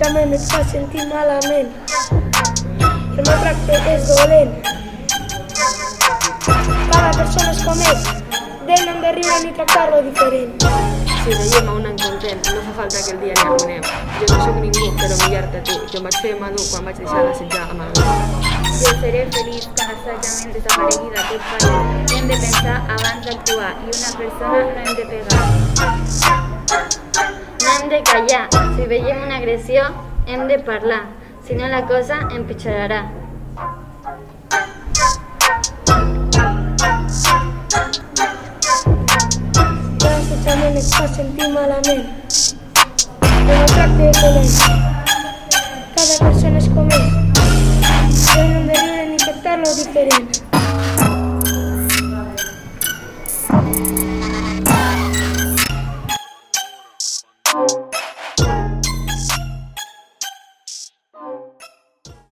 assetjament et fa sentir malament. El maltracte és dolent. Cada persona és com és. Hem de riure ni tractar-lo diferent. Si veiem a un content, no fa falta que el dia li abonem. Jo no sóc ningú per humillar-te tu. Jo em vaig fer madur quan vaig deixar d'assetjar amb algú. Jo seré feliç quan l'assajament desaparegui d'aquest país. Hem de pensar abans d'actuar i una persona no hem de pegar. De. Si veiem una agressió, hem de parlar. Si no, la cosa empitjorarà. L'assetjament et fa sentir malament. El maltracte és dolent. Cada persona és com és. D'ell no hem de ni diferent.